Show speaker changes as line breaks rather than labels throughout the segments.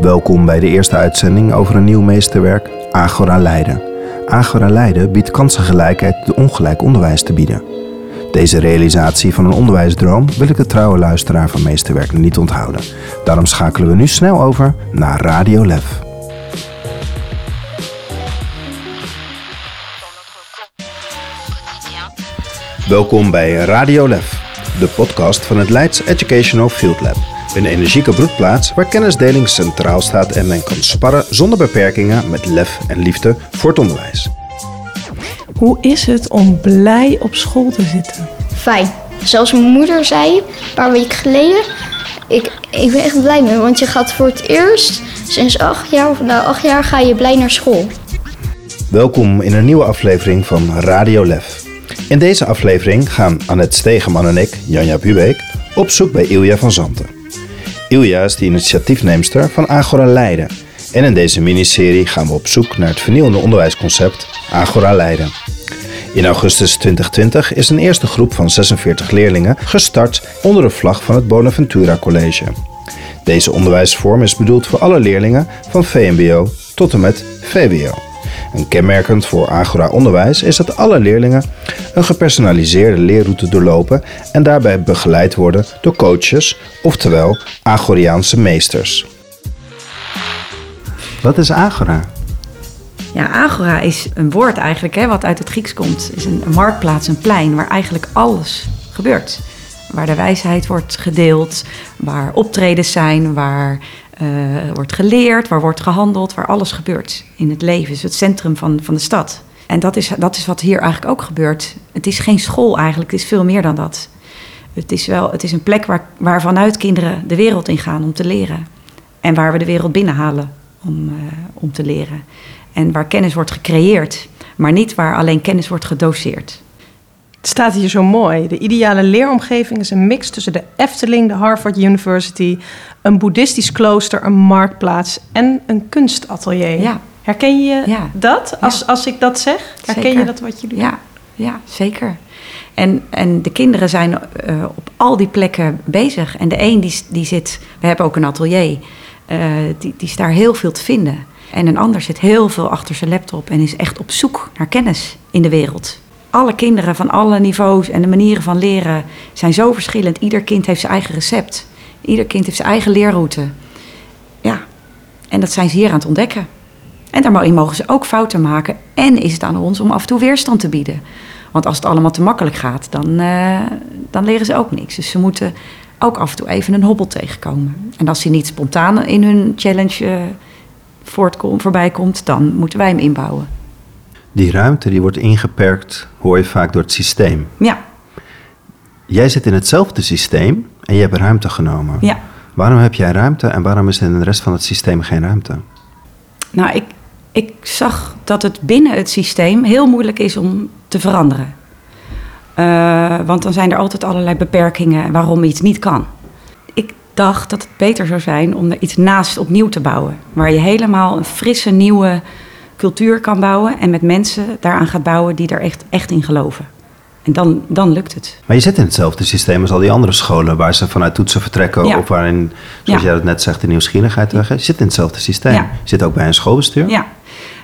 Welkom bij de eerste uitzending over een nieuw meesterwerk, Agora Leiden. Agora Leiden biedt kansengelijkheid door ongelijk onderwijs te bieden. Deze realisatie van een onderwijsdroom wil ik de trouwe luisteraar van Meesterwerk niet onthouden. Daarom schakelen we nu snel over naar Radio Lef. Welkom bij Radio Lef, de podcast van het Leids Educational Field Lab. Een energieke broedplaats waar kennisdeling centraal staat en men kan sparren zonder beperkingen met lef en liefde voor het onderwijs.
Hoe is het om blij op school te zitten?
Fijn. Zelfs mijn moeder zei een paar weken geleden. Ik, ik ben echt blij mee, want je gaat voor het eerst sinds acht jaar, of nou acht jaar, ga je blij naar school.
Welkom in een nieuwe aflevering van Radio Lef. In deze aflevering gaan Annette Stegeman en ik, Janja Bubeek, op zoek bij Ilja van Zanten. Ilja is de initiatiefneemster van Agora Leiden. En in deze miniserie gaan we op zoek naar het vernieuwende onderwijsconcept Agora Leiden. In augustus 2020 is een eerste groep van 46 leerlingen gestart onder de vlag van het Bonaventura College. Deze onderwijsvorm is bedoeld voor alle leerlingen van VMBO tot en met VWO. En kenmerkend voor Agora Onderwijs is dat alle leerlingen een gepersonaliseerde leerroute doorlopen en daarbij begeleid worden door coaches, oftewel Agoriaanse meesters. Wat is Agora?
Ja, agora is een woord eigenlijk hè, wat uit het Grieks komt. Is een, een marktplaats, een plein waar eigenlijk alles gebeurt. Waar de wijsheid wordt gedeeld, waar optredens zijn, waar uh, wordt geleerd, waar wordt gehandeld, waar alles gebeurt in het leven. Het is het centrum van, van de stad. En dat is, dat is wat hier eigenlijk ook gebeurt. Het is geen school eigenlijk, het is veel meer dan dat. Het is, wel, het is een plek waar, waar vanuit kinderen de wereld in gaan om te leren. En waar we de wereld binnenhalen om, uh, om te leren. En waar kennis wordt gecreëerd, maar niet waar alleen kennis wordt gedoseerd.
Het staat hier zo mooi. De ideale leeromgeving is een mix tussen de Efteling, de Harvard University, een boeddhistisch klooster, een marktplaats en een kunstatelier.
Ja.
Herken je
Ja.
dat als,
Ja.
als ik dat zeg? Herken
Zeker.
je dat wat jullie
Ja, ja zeker. En, en de kinderen zijn eh, op al die plekken bezig. En de een die, die zit, we hebben ook een atelier, eh, die, die is daar heel veel te vinden. En een ander zit heel veel achter zijn laptop en is echt op zoek naar kennis in de wereld. Alle kinderen van alle niveaus en de manieren van leren zijn zo verschillend. Ieder kind heeft zijn eigen recept. Ieder kind heeft zijn eigen leerroute. Ja, en dat zijn ze hier aan het ontdekken. En daarin mogen ze ook fouten maken. En is het aan ons om af en toe weerstand te bieden. Want als het allemaal te makkelijk gaat, dan, eh, dan leren ze ook niks. Dus ze moeten ook af en toe even een hobbel tegenkomen. En als die niet spontaan in hun challenge voortkom, voorbij komt, dan moeten wij hem inbouwen.
Die ruimte die wordt ingeperkt, hoor je vaak door het systeem.
Ja,
Jij zit in hetzelfde systeem en je hebt ruimte genomen.
ja.
Waarom heb jij ruimte en waarom is er in de rest van het systeem geen ruimte?
Nou, ik, ik zag dat het binnen het systeem heel moeilijk is om te veranderen. Eh, want dan zijn er altijd allerlei beperkingen waarom iets niet kan. Ik dacht dat het beter zou zijn om er iets naast opnieuw te bouwen. Waar je helemaal een frisse, nieuwe cultuur kan bouwen. En met mensen daaraan gaat bouwen die er echt, echt in geloven. En dan, dan lukt het.
Maar je zit in hetzelfde systeem als al die andere scholen waar ze vanuit toetsen vertrekken
Ja.
of waarin, zoals
Ja.
jij dat net zegt, de nieuwsgierigheid weg. Je zit in hetzelfde systeem.
Ja.
Je zit ook bij een schoolbestuur.
Ja,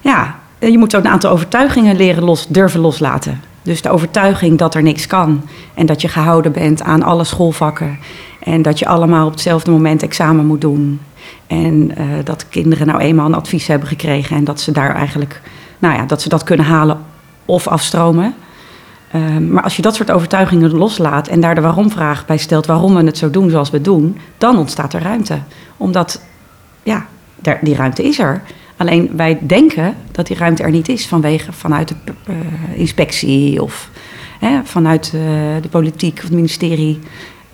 ja. je moet ook een aantal overtuigingen leren los, durven loslaten. Dus de overtuiging dat er niks kan en dat je gehouden bent aan alle schoolvakken en dat je allemaal op hetzelfde moment examen moet doen. En eh, dat kinderen nou eenmaal een advies hebben gekregen en dat ze daar eigenlijk, nou ja, dat ze dat kunnen halen of afstromen. Ehm, maar als je dat soort overtuigingen loslaat en daar de waarom-vraag bij stelt waarom we het zo doen zoals we doen, dan ontstaat er ruimte. Omdat, ja, die ruimte is er. Alleen wij denken dat die ruimte er niet is vanwege vanuit de eh, inspectie of hè, vanuit eh, de politiek of het ministerie.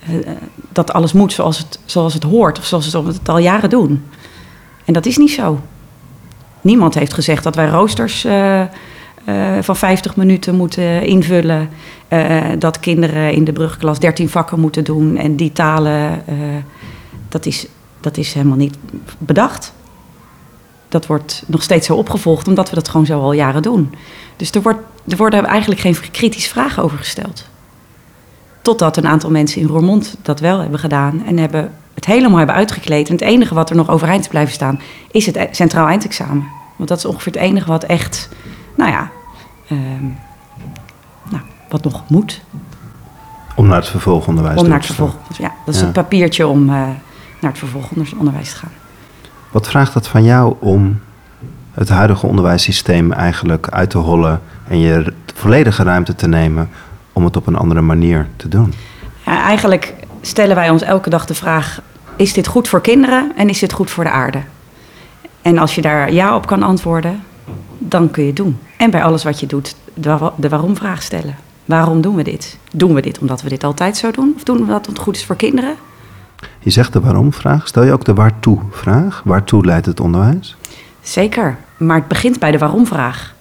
Eh, eh, dat alles moet zoals het, zoals het hoort of zoals we het al jaren doen. En dat is niet zo. Niemand heeft gezegd dat wij roosters eh, van 50 minuten moeten invullen. dat kinderen in de brugklas 13 vakken moeten doen en die talen. dat, is, dat is helemaal niet bedacht. Dat wordt nog steeds zo opgevolgd, omdat we dat gewoon zo al jaren doen. Dus er, wordt, er worden eigenlijk geen kritische vragen over gesteld. Totdat een aantal mensen in Roermond dat wel hebben gedaan en hebben het helemaal hebben uitgekleed. En het enige wat er nog overeind is blijven staan, is het e- centraal eindexamen. Want dat is ongeveer het enige wat echt, nou ja, ehm, nou, wat nog moet.
Om naar het vervolgonderwijs
Om naar het vervolg. Ja, dat is
Ja.
het papiertje om eh, naar het vervolgonderwijs te gaan.
Wat vraagt dat van jou om het huidige onderwijssysteem eigenlijk uit te hollen en je volledige ruimte te nemen om het op een andere manier te doen?
Ja, eigenlijk stellen wij ons elke dag de vraag: is dit goed voor kinderen en is dit goed voor de aarde? En als je daar ja op kan antwoorden, dan kun je het doen. En bij alles wat je doet, de, wa- de waarom-vraag stellen. Waarom doen we dit? Doen we dit omdat we dit altijd zo doen? Of doen we dat het goed is voor kinderen?
Je zegt de waarom-vraag. Stel je ook de waartoe-vraag? Waartoe leidt het onderwijs?
Zeker, maar het begint bij de waarom-vraag.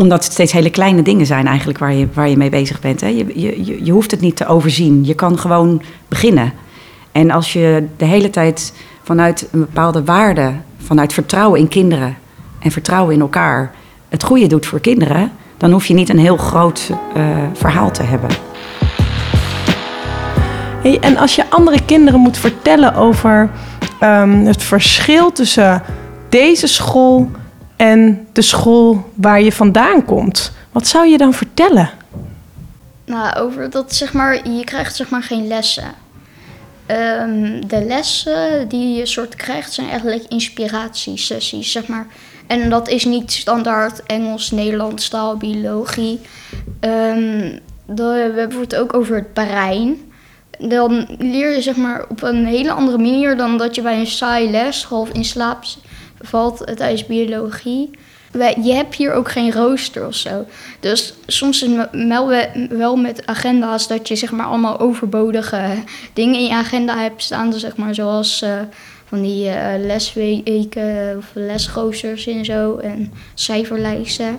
Omdat het steeds hele kleine dingen zijn eigenlijk waar je, waar je mee bezig bent. Hè? Je, je, je- hoeft het niet te overzien. Je kan gewoon beginnen. En als je de hele tijd vanuit een bepaalde waarde, vanuit vertrouwen in kinderen en vertrouwen in elkaar, het goede doet voor kinderen, dan hoef je niet een heel groot eh, verhaal te hebben.
Hey, en als je andere kinderen moet vertellen over ehm, het verschil tussen deze school en de school waar je vandaan komt, wat zou je dan vertellen?
Nou, over dat zeg maar, je krijgt zeg maar geen lessen. Ehm, de lessen die je soort krijgt zijn eigenlijk inspiratiesessies, zeg maar. En dat is niet standaard Engels, Nederlands, taal, biologie. Ehm, dan hebben we bijvoorbeeld ook over het brein. Dan leer je zeg maar op een hele andere manier dan dat je bij een saai les half in slaap valt eh, tijdens biologie. Wij- Je hebt hier ook geen rooster of zo. Dus soms is het wel, we- wel met agenda's dat je zeg maar allemaal overbodige dingen in je agenda hebt staan. Dus zeg maar zoals eh, van die eh, lesweken of lesroosters en zo en cijferlijsten.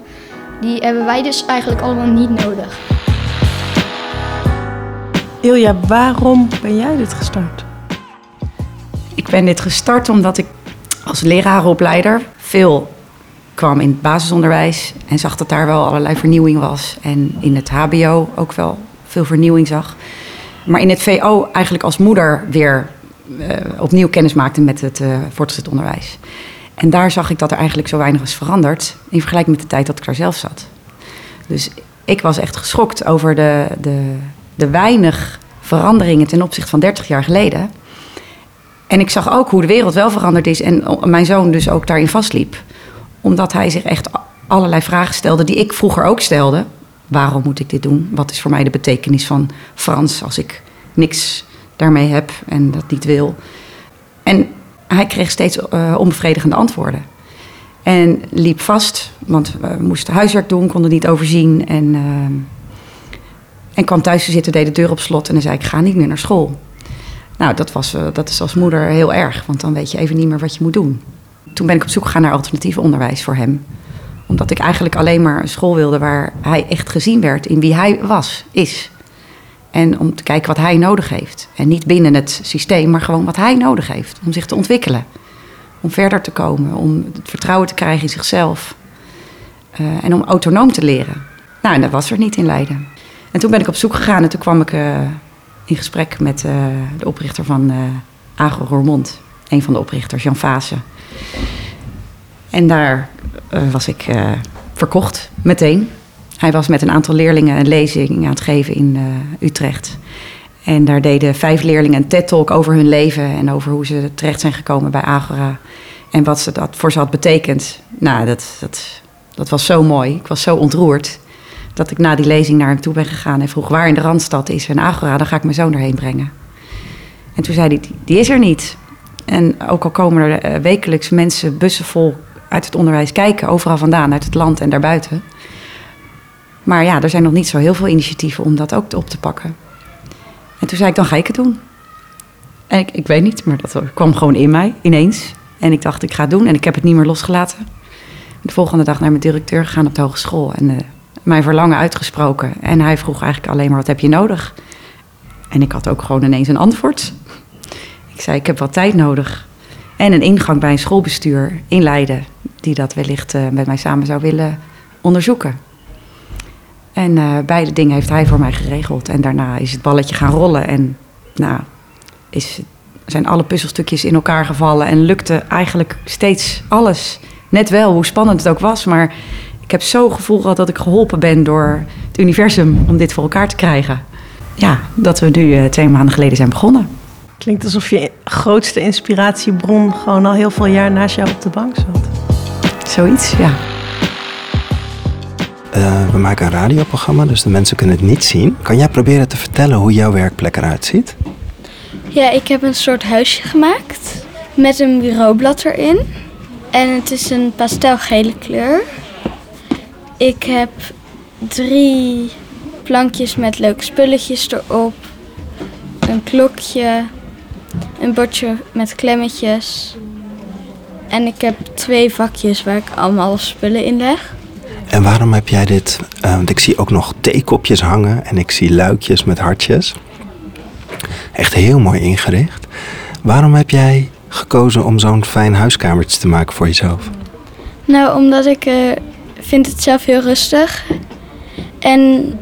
Die hebben wij dus eigenlijk allemaal niet nodig.
Ilja, waarom ben jij dit gestart?
Ik ben dit gestart omdat ik als lerarenopleider veel kwam in het basisonderwijs en zag dat daar wel allerlei vernieuwing was. En in het HBO ook wel veel vernieuwing zag. Maar in het VO eigenlijk als moeder weer eh, opnieuw kennis maakte met het eh, voortgezet onderwijs. En daar zag ik dat er eigenlijk zo weinig was veranderd in vergelijking met de tijd dat ik daar zelf zat. Dus ik was echt geschokt over de, de, de weinig veranderingen ten opzichte van 30 jaar geleden. En ik zag ook hoe de wereld wel veranderd is en mijn zoon dus ook daarin vastliep. Omdat hij zich echt allerlei vragen stelde die ik vroeger ook stelde. Waarom moet ik dit doen? Wat is voor mij de betekenis van Frans als ik niks daarmee heb en dat niet wil? En hij kreeg steeds eh, onbevredigende antwoorden. En liep vast, want we moesten huiswerk doen, konden niet overzien. En, eh, en kwam thuis te zitten, deed de deur op slot en zei ik, ga niet meer naar school. Nou, dat, was, eh, dat is als moeder heel erg, want dan weet je even niet meer wat je moet doen. Toen ben ik op zoek gegaan naar alternatief onderwijs voor hem. Omdat ik eigenlijk alleen maar een school wilde waar hij echt gezien werd in wie hij was, is. En om te kijken wat hij nodig heeft. En niet binnen het systeem, maar gewoon wat hij nodig heeft om zich te ontwikkelen. Om verder te komen, om het vertrouwen te krijgen in zichzelf. Eh, en om autonoom te leren. Nou, en dat was er niet in Leiden. En toen ben ik op zoek gegaan en toen kwam ik eh, in gesprek met eh, de oprichter van eh Agro Roermond. Een van de oprichters, Jan Vase. En daar eh, was ik verkocht, meteen. Hij was met een aantal leerlingen een lezing aan het geven in Utrecht. En daar deden vijf leerlingen een TED-talk over hun leven... en over hoe ze terecht zijn gekomen bij Agora. En wat ze dat voor ze had betekend. Nou, dat, dat, dat was zo mooi. Ik was zo ontroerd dat ik na die lezing naar hem toe ben gegaan... en vroeg waar in de Randstad is een Agora, dan ga ik mijn zoon erheen brengen. En toen zei hij, die, is er niet. En ook al komen er eh, wekelijks mensen, bussen vol uit het onderwijs kijken... overal vandaan, uit het land en daarbuiten... Maar ja, er zijn nog niet zo heel veel initiatieven om dat ook op te pakken. En toen zei ik, dan ga ik het doen. En ik, ik weet niet, maar dat kwam gewoon in mij, ineens. En ik dacht, ik ga het doen en ik heb het niet meer losgelaten. De volgende dag naar mijn directeur gegaan op de hogeschool en eh, mijn verlangen uitgesproken. En hij vroeg eigenlijk alleen maar, wat heb je nodig? En ik had ook gewoon ineens een antwoord. Ik zei, ik heb wat tijd nodig. En een ingang bij een schoolbestuur in Leiden, die dat wellicht eh, met mij samen zou willen onderzoeken. En eh, beide dingen heeft hij voor mij geregeld. En daarna is het balletje gaan rollen. En nou, is zijn alle puzzelstukjes in elkaar gevallen en lukte eigenlijk steeds alles. Net wel, hoe spannend het ook was, maar ik heb zo gevoel gehad dat ik geholpen ben door het universum om dit voor elkaar te krijgen. Ja, dat we nu eh, twee maanden geleden zijn begonnen.
Klinkt alsof je grootste inspiratiebron gewoon al heel veel jaar naast jou op de bank zat.
Zoiets, ja.
Eh, we maken een radioprogramma, dus de mensen kunnen het niet zien. Kan jij proberen te vertellen hoe jouw werkplek eruit ziet?
Ja, ik heb een soort huisje gemaakt met een bureaublad erin. En het is een pastelgele kleur. Ik heb drie plankjes met leuke spulletjes erop. Een klokje, een bordje met klemmetjes. En ik heb twee vakjes waar ik allemaal spullen in leg.
En waarom heb jij dit? eh, want ik zie ook nog theekopjes hangen en ik zie luikjes met hartjes. Echt heel mooi ingericht. Waarom heb jij gekozen om zo'n fijn huiskamertje te maken voor jezelf?
Nou, omdat ik vind het zelf heel rustig. En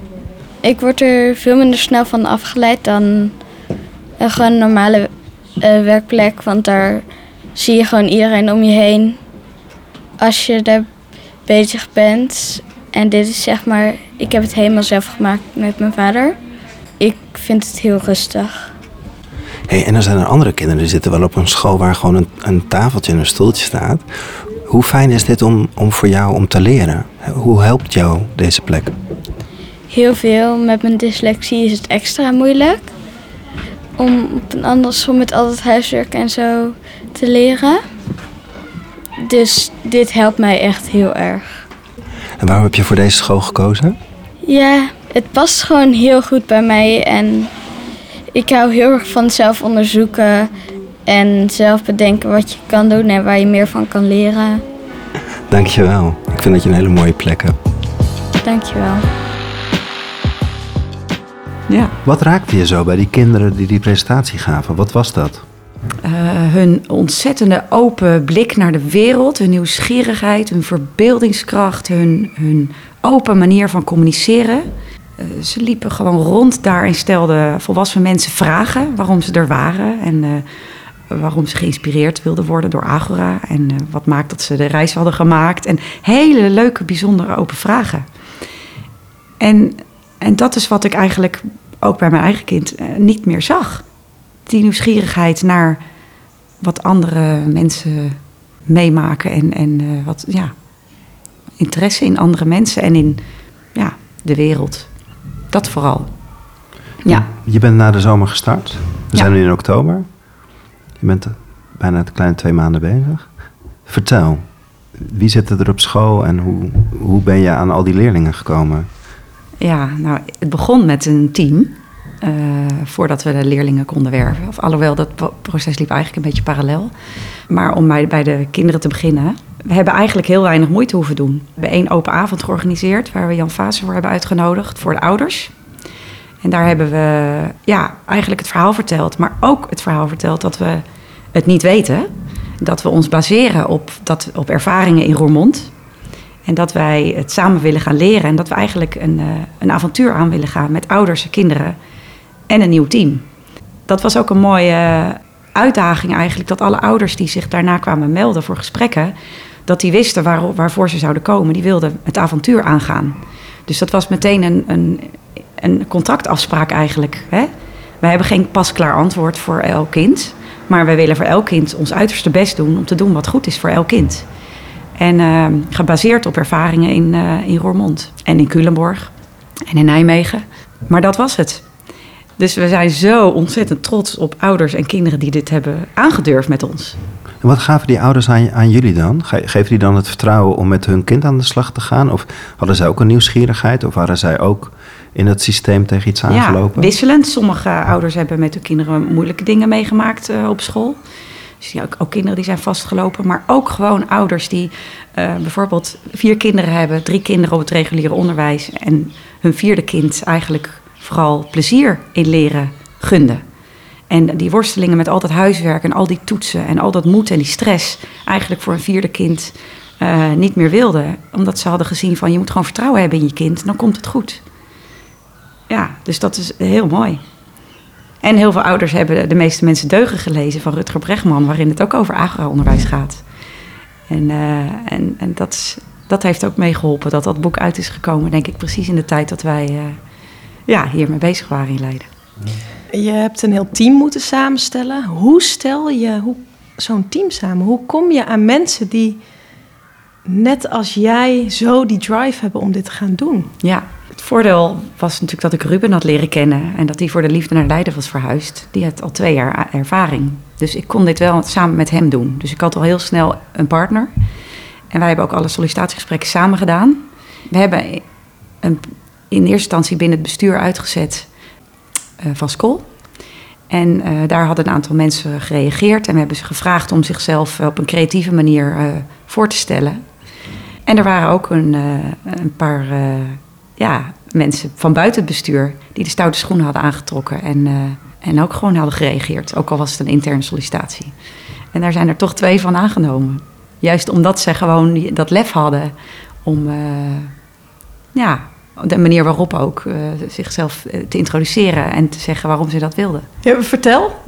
ik word er veel minder snel van afgeleid dan een normale eh, werkplek. Want daar zie je gewoon iedereen om je heen als je daar bezig bent. En dit is zeg maar, ik heb het helemaal zelf gemaakt met mijn vader. Ik vind het heel rustig.
Hey, en er zijn er andere kinderen die zitten wel op een school waar gewoon een, een tafeltje en een stoeltje staat. Hoe fijn is dit om, om voor jou om te leren? Hoe helpt jou deze plek?
Heel veel. Met mijn dyslexie is het extra moeilijk. Om op een andere school met al het huiswerk en zo te leren. Dus dit helpt mij echt heel erg.
En waarom heb je voor deze school gekozen?
Ja, het past gewoon heel goed bij mij. En ik hou heel erg van zelf onderzoeken. En zelf bedenken wat je kan doen en waar je meer van kan leren.
Dankjewel. Ik vind dat je een hele mooie plek hebt.
Dankjewel.
Ja.
Wat raakte je zo bij die kinderen die die presentatie gaven? Wat was dat?
Eh, hun ontzettende open blik naar de wereld, hun nieuwsgierigheid, hun verbeeldingskracht, hun, hun open manier van communiceren. Eh, ze liepen gewoon rond daar en stelden volwassen mensen vragen waarom ze er waren en eh, waarom ze geïnspireerd wilden worden door Agora en eh, wat maakt dat ze de reis hadden gemaakt. En hele leuke, bijzondere open vragen. En, en dat is wat ik eigenlijk ook bij mijn eigen kind eh, niet meer zag die nieuwsgierigheid naar wat andere mensen meemaken en, en eh, wat ja, interesse in andere mensen en in ja, de wereld. Dat vooral. Ja,
Je bent na de zomer gestart. We
Ja.
zijn nu in oktober. Je bent bijna een kleine twee maanden bezig. Vertel, wie zit er op school en hoe, hoe ben je aan al die leerlingen gekomen?
ja, nou, het begon met een team. eh, voordat we de leerlingen konden werven. Of alhoewel dat pro- proces liep eigenlijk een beetje parallel. Maar om bij, de kinderen te beginnen. We hebben eigenlijk heel weinig moeite hoeven doen. We hebben één open avond georganiseerd. Waar we Jan Vaassen voor hebben uitgenodigd. Voor de ouders. En daar hebben we ja, eigenlijk het verhaal verteld. Maar ook het verhaal verteld dat we het niet weten. Dat we ons baseren op, dat, op ervaringen in Roermond. En dat wij het samen willen gaan leren. En dat we eigenlijk een, eh, een avontuur aan willen gaan met ouders en kinderen. En een nieuw team. Dat was ook een mooie uitdaging eigenlijk. Dat alle ouders die zich daarna kwamen melden voor gesprekken. Dat die wisten waar, waarvoor ze zouden komen. Die wilden het avontuur aangaan. Dus dat was meteen een, een, een contractafspraak eigenlijk. Hè? Wij hebben geen pasklaar antwoord voor elk kind. Maar wij willen voor elk kind ons uiterste best doen om te doen wat goed is voor elk kind. En eh, gebaseerd op ervaringen in, eh, in Roermond en in Culemborg en in Nijmegen. Maar dat was het. Dus we zijn zo ontzettend trots op ouders en kinderen die dit hebben aangedurfd met ons.
En wat gaven die ouders aan, jullie dan? Ge- Geven die dan het vertrouwen om met hun kind aan de slag te gaan? Of hadden zij ook een nieuwsgierigheid? Of waren zij ook in het systeem tegen iets
Ja,
aangelopen?
wisselend. Sommige ouders hebben met hun kinderen moeilijke dingen meegemaakt eh, op school. Dus ja, ook, ook kinderen die zijn vastgelopen. Maar ook gewoon ouders die eh, bijvoorbeeld vier kinderen hebben. Drie kinderen op het reguliere onderwijs. En hun vierde kind eigenlijk vooral plezier in leren gunden. En die worstelingen met al dat huiswerk en al die toetsen en al dat moed en die stress... eigenlijk voor een vierde kind eh, niet meer wilden. Omdat ze hadden gezien van je moet gewoon vertrouwen hebben in je kind. Dan komt het goed. Ja, dus dat is heel mooi. En heel veel ouders hebben de meeste mensen deugen gelezen van Rutger Bregman, waarin het ook over agora-onderwijs gaat. En, eh, en, en dat, is- dat heeft ook meegeholpen dat dat boek uit is gekomen, denk ik, precies in de tijd dat wij eh, ja, hiermee bezig waren in Leiden.
Je hebt een heel team moeten samenstellen. Hoe stel je hoe, zo'n team samen? Hoe kom je aan mensen die net als jij zo die drive hebben om dit te gaan doen?
Ja, het voordeel was natuurlijk dat ik Ruben had leren kennen en dat hij voor de liefde naar Leiden was verhuisd. Die had al twee jaar ervaring. Dus ik kon dit wel samen met hem doen. Dus ik had al heel snel een partner. En wij hebben ook alle sollicitatiegesprekken samen gedaan. We hebben een, in eerste instantie binnen het bestuur uitgezet eh, van school. En eh, daar hadden een aantal mensen gereageerd en we hebben ze gevraagd om zichzelf op een creatieve manier eh, voor te stellen. En er waren ook een, eh, een paar eh, ja, mensen van buiten het bestuur die de stoute schoenen hadden aangetrokken en, eh, en ook gewoon hadden gereageerd, ook al was het een interne sollicitatie. En daar zijn er toch twee van aangenomen. Juist omdat ze gewoon dat lef hadden om eh, ja, de manier waarop ook eh, zichzelf eh, te introduceren en te zeggen waarom ze dat wilden.
Ja, vertel.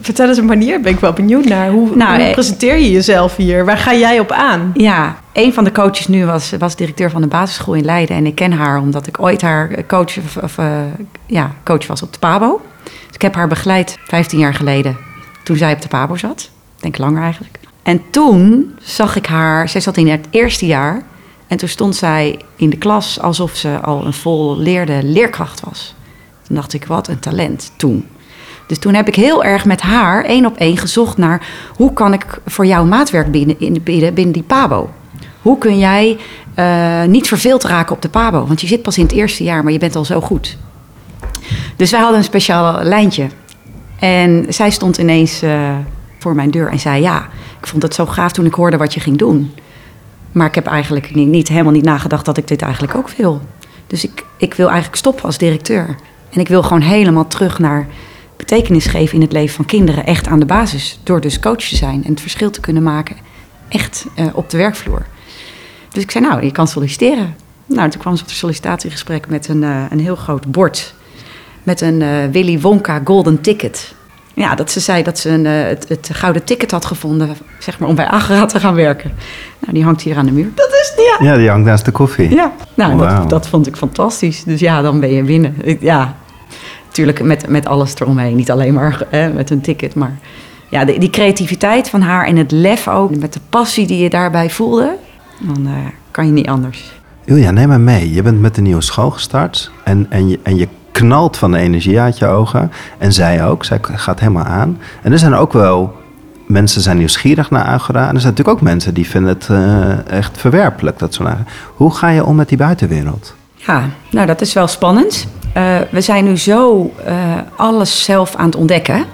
Vertel eens een manier. Ben ik wel benieuwd naar. Hoe,
Nou,
hoe
eh,
presenteer je jezelf hier? Waar ga jij op aan?
Ja, een van de coaches nu was, was directeur van de basisschool in Leiden. En ik ken haar omdat ik ooit haar coach, of, of, ja, coach was op de PABO. Dus ik heb haar begeleid 15 jaar geleden toen zij op de PABO zat. Ik denk langer eigenlijk. En toen zag ik haar, zij zat in het eerste jaar. En toen stond zij in de klas alsof ze al een volleerde leerkracht was. Toen dacht ik, wat een talent toen. Dus toen heb ik heel erg met haar één op één gezocht naar hoe kan ik voor jou maatwerk bieden, in- bieden binnen die PABO. Hoe kun jij eh, niet verveeld raken op de PABO? Want je zit pas in het eerste jaar, maar je bent al zo goed. Dus wij hadden een speciaal lijntje. En zij stond ineens eh, voor mijn deur en zei: Ja, ik vond het zo gaaf toen ik hoorde wat je ging doen. Maar ik heb eigenlijk niet, niet, helemaal niet nagedacht dat ik dit eigenlijk ook wil. Dus ik, ik wil eigenlijk stoppen als directeur. En ik wil gewoon helemaal terug naar betekenis geven in het leven van kinderen. Echt aan de basis. Door dus coach te zijn en het verschil te kunnen maken. Echt eh, op de werkvloer. Dus ik zei, nou, je kan solliciteren. Nou, toen kwam ze op het sollicitatiegesprek met een, eh, een heel groot bord. Met een eh, Willy Wonka golden ticket. Ja, dat ze zei dat ze een, eh, het, het gouden ticket had gevonden, zeg maar, om bij Agera te gaan werken. Nou, die hangt hier aan de muur.
Dat is ja.
Ja, die hangt naast de koffie.
Ja, nou, dat, dat vond ik fantastisch. Dus ja, dan ben je binnen. Ja, natuurlijk met, met alles eromheen. Niet alleen maar hè, met een ticket, maar ja, die, die creativiteit van haar en het lef ook, met de passie die je daarbij voelde, dan eh, kan je niet anders.
Ilja, neem maar mee. Je bent met een nieuwe school gestart en, en, je, en je knalt van de energie uit je ogen. En zij ook. Zij gaat helemaal aan. En er zijn ook wel... Mensen zijn nieuwsgierig naar Agora. En er zijn natuurlijk ook mensen die vinden het eh, echt verwerpelijk. Dat. Hoe ga je om met die buitenwereld?
Ja, nou dat is wel spannend. Eh, we zijn nu zo eh, alles zelf aan het ontdekken.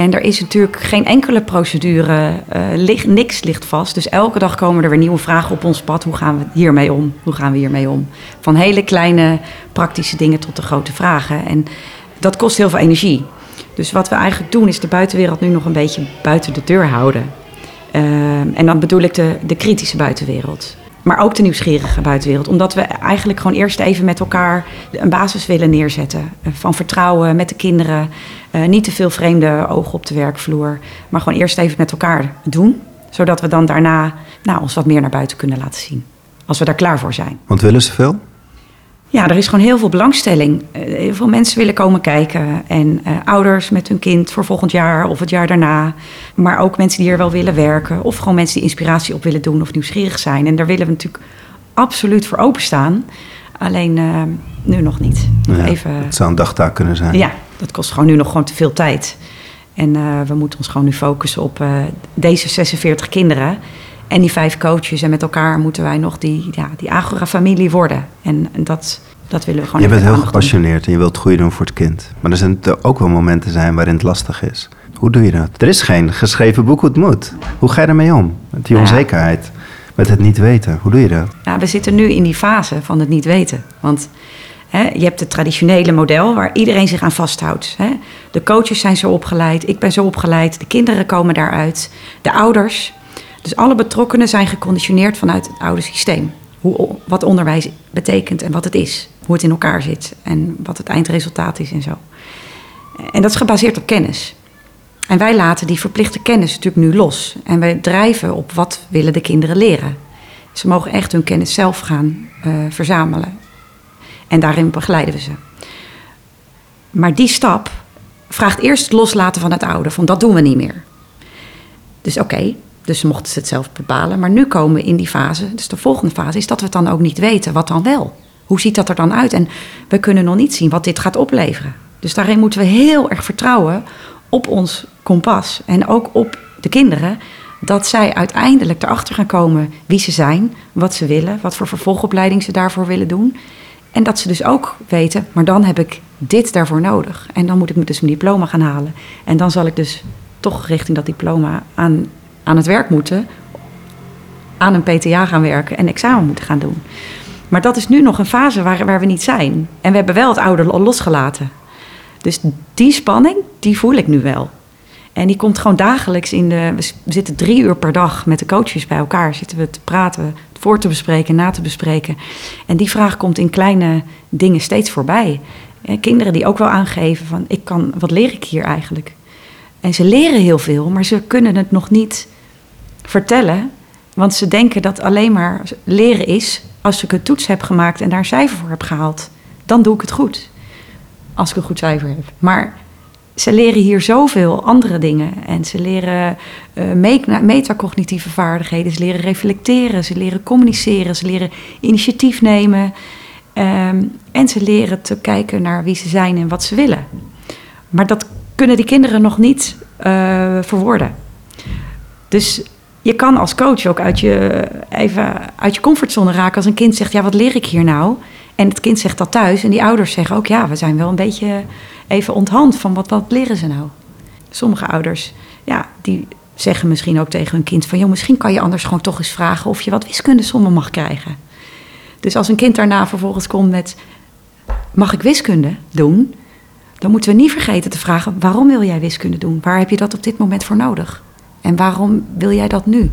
En er is natuurlijk geen enkele procedure, eh, niks ligt vast. Dus elke dag komen er weer nieuwe vragen op ons pad. Hoe gaan we hiermee om? Hoe gaan we hiermee om? Van hele kleine praktische dingen tot de grote vragen. En dat kost heel veel energie. Dus wat we eigenlijk doen is de buitenwereld nu nog een beetje buiten de deur houden. Ehm, en dan bedoel ik de, de kritische buitenwereld. Maar ook de nieuwsgierige buitenwereld. Omdat we eigenlijk gewoon eerst even met elkaar een basis willen neerzetten. eh, Van vertrouwen met de kinderen. Eh, niet te veel vreemde ogen op de werkvloer. Maar gewoon eerst even met elkaar doen. Zodat we dan daarna nou, ons wat meer naar buiten kunnen laten zien. Als we daar klaar voor zijn.
Want willen ze veel?
Ja, er is gewoon heel veel belangstelling. Eh, Heel veel mensen willen komen kijken. En eh, ouders met hun kind voor volgend jaar of het jaar daarna. Maar ook mensen die hier wel willen werken. Of gewoon mensen die inspiratie op willen doen of nieuwsgierig zijn. En daar willen we natuurlijk absoluut voor openstaan. Alleen eh, nu nog niet.
Ja,
even,
Het zou een dagtaak kunnen zijn.
ja, dat kost gewoon nu nog gewoon te veel tijd. En we moeten ons gewoon nu focussen op deze 46 kinderen. En die vijf coaches. En met elkaar moeten wij nog die, ja, die Agora-familie worden. En, en dat, dat willen we gewoon
Je bent heel gepassioneerd en je wilt het goede doen voor het kind. Maar er zijn er ook wel momenten zijn waarin het lastig is. Hoe doe je dat? Er is geen geschreven boek hoe het moet. Hoe ga je ermee om? Met die onzekerheid, met het niet weten. Hoe doe je dat?
Ja, we zitten nu in die fase van het niet weten. Want hè, je hebt het traditionele model waar iedereen zich aan vasthoudt. Hè. De coaches zijn zo opgeleid, ik ben zo opgeleid, de kinderen komen daaruit, de ouders. Dus alle betrokkenen zijn geconditioneerd vanuit het oude systeem. Hoe, wat onderwijs betekent en wat het is. Hoe het in elkaar zit en wat het eindresultaat is en zo. En dat is gebaseerd op kennis. En wij laten die verplichte kennis natuurlijk nu los. En wij drijven op wat willen de kinderen leren. Ze mogen echt hun kennis zelf gaan uh, verzamelen. En daarin begeleiden we ze. Maar die stap vraagt eerst het loslaten van het oude. Van dat doen we niet meer. Dus oké, dus mochten ze het zelf bepalen. Maar nu komen we in die fase, dus de volgende fase, is dat we het dan ook niet weten. Wat dan wel? Hoe ziet dat er dan uit? En we kunnen nog niet zien wat dit gaat opleveren. Dus daarin moeten we heel erg vertrouwen op ons kompas. En ook op de kinderen. Dat zij uiteindelijk erachter gaan komen wie ze zijn, wat ze willen, wat voor vervolgopleiding ze daarvoor willen doen. En dat ze dus ook weten, maar dan heb ik dit daarvoor nodig. En dan moet ik dus mijn diploma gaan halen. En dan zal ik dus toch richting dat diploma aan, aan het werk moeten. Aan een PTA gaan werken en examen moeten gaan doen. Maar dat is nu nog een fase waar, waar we niet zijn. En we hebben wel het oude losgelaten. Dus die spanning, die voel ik nu wel. En die komt gewoon dagelijks in de. We zitten drie uur per dag met de coaches bij elkaar. Zitten we te praten, voor te bespreken, na te bespreken. En die vraag komt in kleine dingen steeds voorbij. Kinderen die ook wel aangeven van ik kan, wat leer ik hier eigenlijk? En ze leren heel veel, maar ze kunnen het nog niet vertellen. Want ze denken dat alleen maar leren is als ik een toets heb gemaakt en daar een cijfer voor heb gehaald. Dan doe ik het goed. Als ik een goed cijfer heb. Maar ze leren hier zoveel andere dingen. En ze leren uh, metacognitieve vaardigheden. Ze leren reflecteren. Ze leren communiceren. Ze leren initiatief nemen. Ehm, en ze leren te kijken naar wie ze zijn en wat ze willen. Maar dat kunnen die kinderen nog niet uh, verwoorden. Dus je kan als coach ook uit je, even uit je comfortzone raken als een kind zegt: Ja, wat leer ik hier nou? En het kind zegt dat thuis. En die ouders zeggen ook: Ja, we zijn wel een beetje even onthand van wat, wat leren ze nou? Sommige ouders, ja, die zeggen misschien ook tegen hun kind: van joh, misschien kan je anders gewoon toch eens vragen of je wat wiskundesommen mag krijgen. Dus als een kind daarna vervolgens komt met: Mag ik wiskunde doen? Dan moeten we niet vergeten te vragen: waarom wil jij wiskunde doen? Waar heb je dat op dit moment voor nodig? En waarom wil jij dat nu?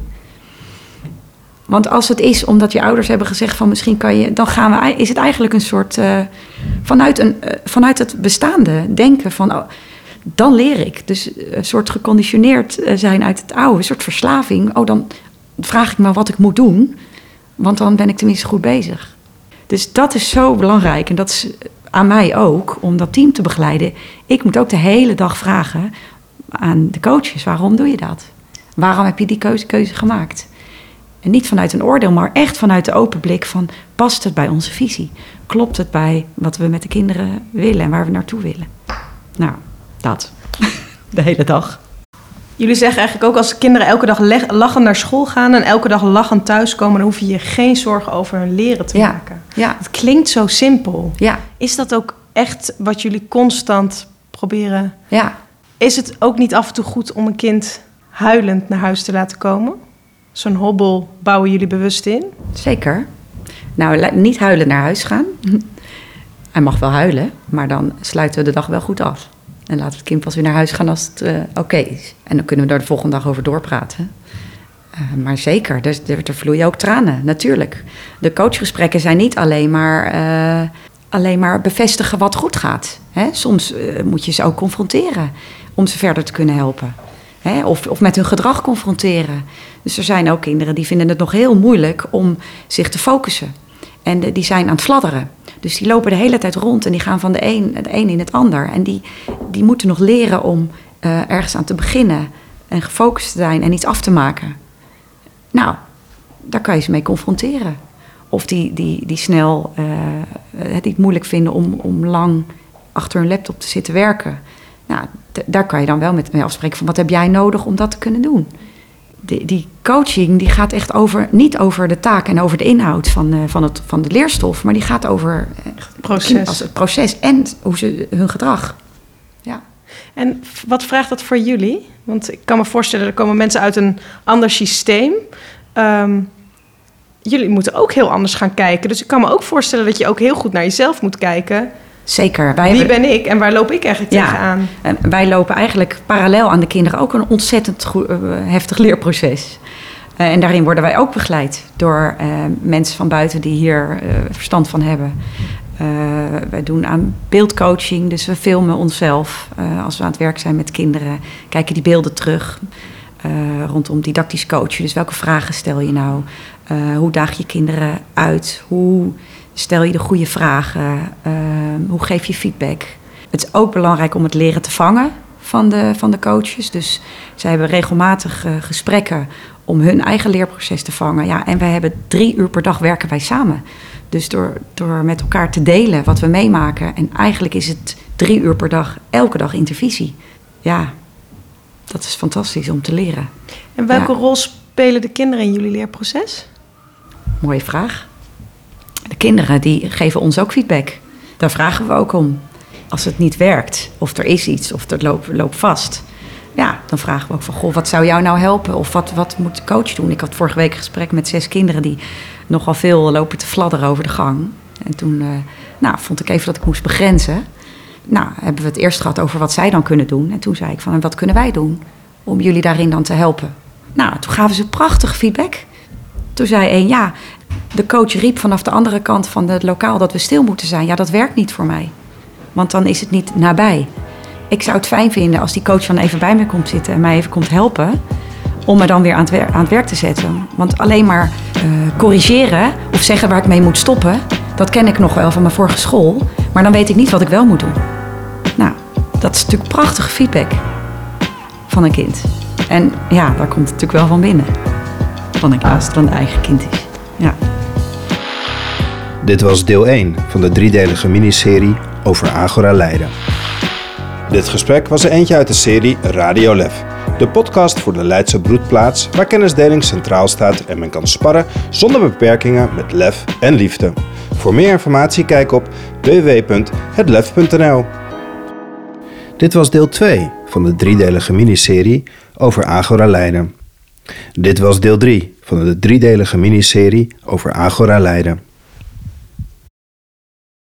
Want als het is omdat je ouders hebben gezegd van misschien kan je, dan gaan we, is het eigenlijk een soort uh, vanuit, een, uh, vanuit het bestaande denken van oh, dan leer ik. Dus een soort geconditioneerd zijn uit het oude, een soort verslaving. Oh, dan vraag ik me wat ik moet doen, want dan ben ik tenminste goed bezig. Dus dat is zo belangrijk en dat is aan mij ook om dat team te begeleiden. Ik moet ook de hele dag vragen aan de coaches: waarom doe je dat? Waarom heb je die keuze, keuze gemaakt? En niet vanuit een oordeel, maar echt vanuit de open blik van past het bij onze visie? Klopt het bij wat we met de kinderen willen en waar we naartoe willen? Nou, dat. De hele dag.
Jullie zeggen eigenlijk ook als kinderen elke dag lachend naar school gaan en elke dag lachend thuiskomen, dan hoef je je geen zorgen over hun leren te
ja,
maken.
Ja.
Het klinkt zo simpel.
Ja.
Is dat ook echt wat jullie constant proberen?
Ja.
Is het ook niet af en toe goed om een kind huilend naar huis te laten komen? Zo'n hobbel bouwen jullie bewust in?
Zeker. Nou, niet huilen naar huis gaan. Hij mag wel huilen, maar dan sluiten we de dag wel goed af. En laten we het kind pas weer naar huis gaan als het uh, oké is. En dan kunnen we daar de volgende dag over doorpraten. Uh, maar zeker, er, er, er, vloeien ook tranen, natuurlijk. De coachgesprekken zijn niet alleen maar, uh, alleen maar bevestigen wat goed gaat. Hè? Soms moet je ze ook confronteren om ze verder te kunnen helpen. Hè? Of, of met hun gedrag confronteren. Dus er zijn ook kinderen die vinden het nog heel moeilijk om zich te focussen. En die zijn aan het fladderen. Dus die lopen de hele tijd rond en die gaan van de een, het een in het ander. En die, die moeten nog leren om uh, ergens aan te beginnen en gefocust te zijn en iets af te maken. Nou, daar kan je ze mee confronteren. Of die, die, die snel uh, het niet moeilijk vinden om, om lang achter hun laptop te zitten werken. Nou, daar kan je dan wel met mee afspreken van wat heb jij nodig om dat te kunnen doen die, die, coaching die gaat echt over, niet over de taak en over de inhoud van, uh, van, het, van de leerstof, maar die gaat over
proces.
Als het proces en hoe ze, hun gedrag. Ja.
En wat vraagt dat voor jullie? Want ik kan me voorstellen, er komen mensen uit een ander systeem. Um, jullie moeten ook heel anders gaan kijken. Dus ik kan me ook voorstellen dat je ook heel goed naar jezelf moet kijken.
Zeker.
Wij Wie ben ik en waar loop ik eigenlijk
ja,
tegenaan?
En wij lopen eigenlijk parallel aan de kinderen ook een ontzettend goed, uh, heftig leerproces. Uh, en daarin worden wij ook begeleid door uh, mensen van buiten die hier verstand van hebben. Wij doen aan beeldcoaching, dus we filmen onszelf als we aan het werk zijn met kinderen. Kijken die beelden terug rondom didactisch coachen. Dus welke vragen stel je nou? hoe daag je kinderen uit? Hoe stel je de goede vragen? hoe geef je feedback? Het is ook belangrijk om het leren te vangen van de, van de coaches. Dus zij hebben regelmatig gesprekken om hun eigen leerproces te vangen. Ja, en wij hebben drie uur per dag werken wij samen. Dus door, door met elkaar te delen wat we meemaken. En eigenlijk is het drie uur per dag, elke dag intervisie. Ja, dat is fantastisch om te leren.
En welke rol spelen de kinderen in jullie leerproces?
Mooie vraag. De kinderen die geven ons ook feedback. Daar vragen we ook om. Als het niet werkt, of er is iets, of het loopt, vast. Ja, dan vragen we ook van, goh, wat zou jou nou helpen? Of wat, wat moet de coach doen? Ik had vorige week een gesprek met zes kinderen die nogal veel lopen te fladderen over de gang. En toen uh, nou, vond ik even dat ik moest begrenzen. Nou, hebben we het eerst gehad over wat zij dan kunnen doen. En toen zei ik van, wat kunnen wij doen om jullie daarin dan te helpen? Nou, toen gaven ze prachtig feedback. Toen zei een, ja, de coach riep vanaf de andere kant van het lokaal dat we stil moeten zijn. Ja, dat werkt niet voor mij. Want dan is het niet nabij. Ik zou het fijn vinden als die coach dan even bij me komt zitten en mij even komt helpen om me dan weer aan het, aan het werk te zetten. Want alleen maar uh, corrigeren of zeggen waar ik mee moet stoppen, dat ken ik nog wel van mijn vorige school. Maar dan weet ik niet wat ik wel moet doen. Nou, dat is natuurlijk prachtige feedback van een kind. En ja, daar komt het natuurlijk wel van binnen. Van een als het een eigen kind is. Ja.
Dit was deel 1 van de driedelige miniserie over Agora Leiden. Dit gesprek was er eentje uit de serie Radio Lef. De podcast voor de Leidse broedplaats waar kennisdeling centraal staat en men kan sparren zonder beperkingen met lef en liefde. Voor meer informatie kijk op www.hetlef.nl. Dit was deel 2 van de driedelige miniserie over Agora Leiden. Dit was deel 3 van de driedelige miniserie over Agora Leiden.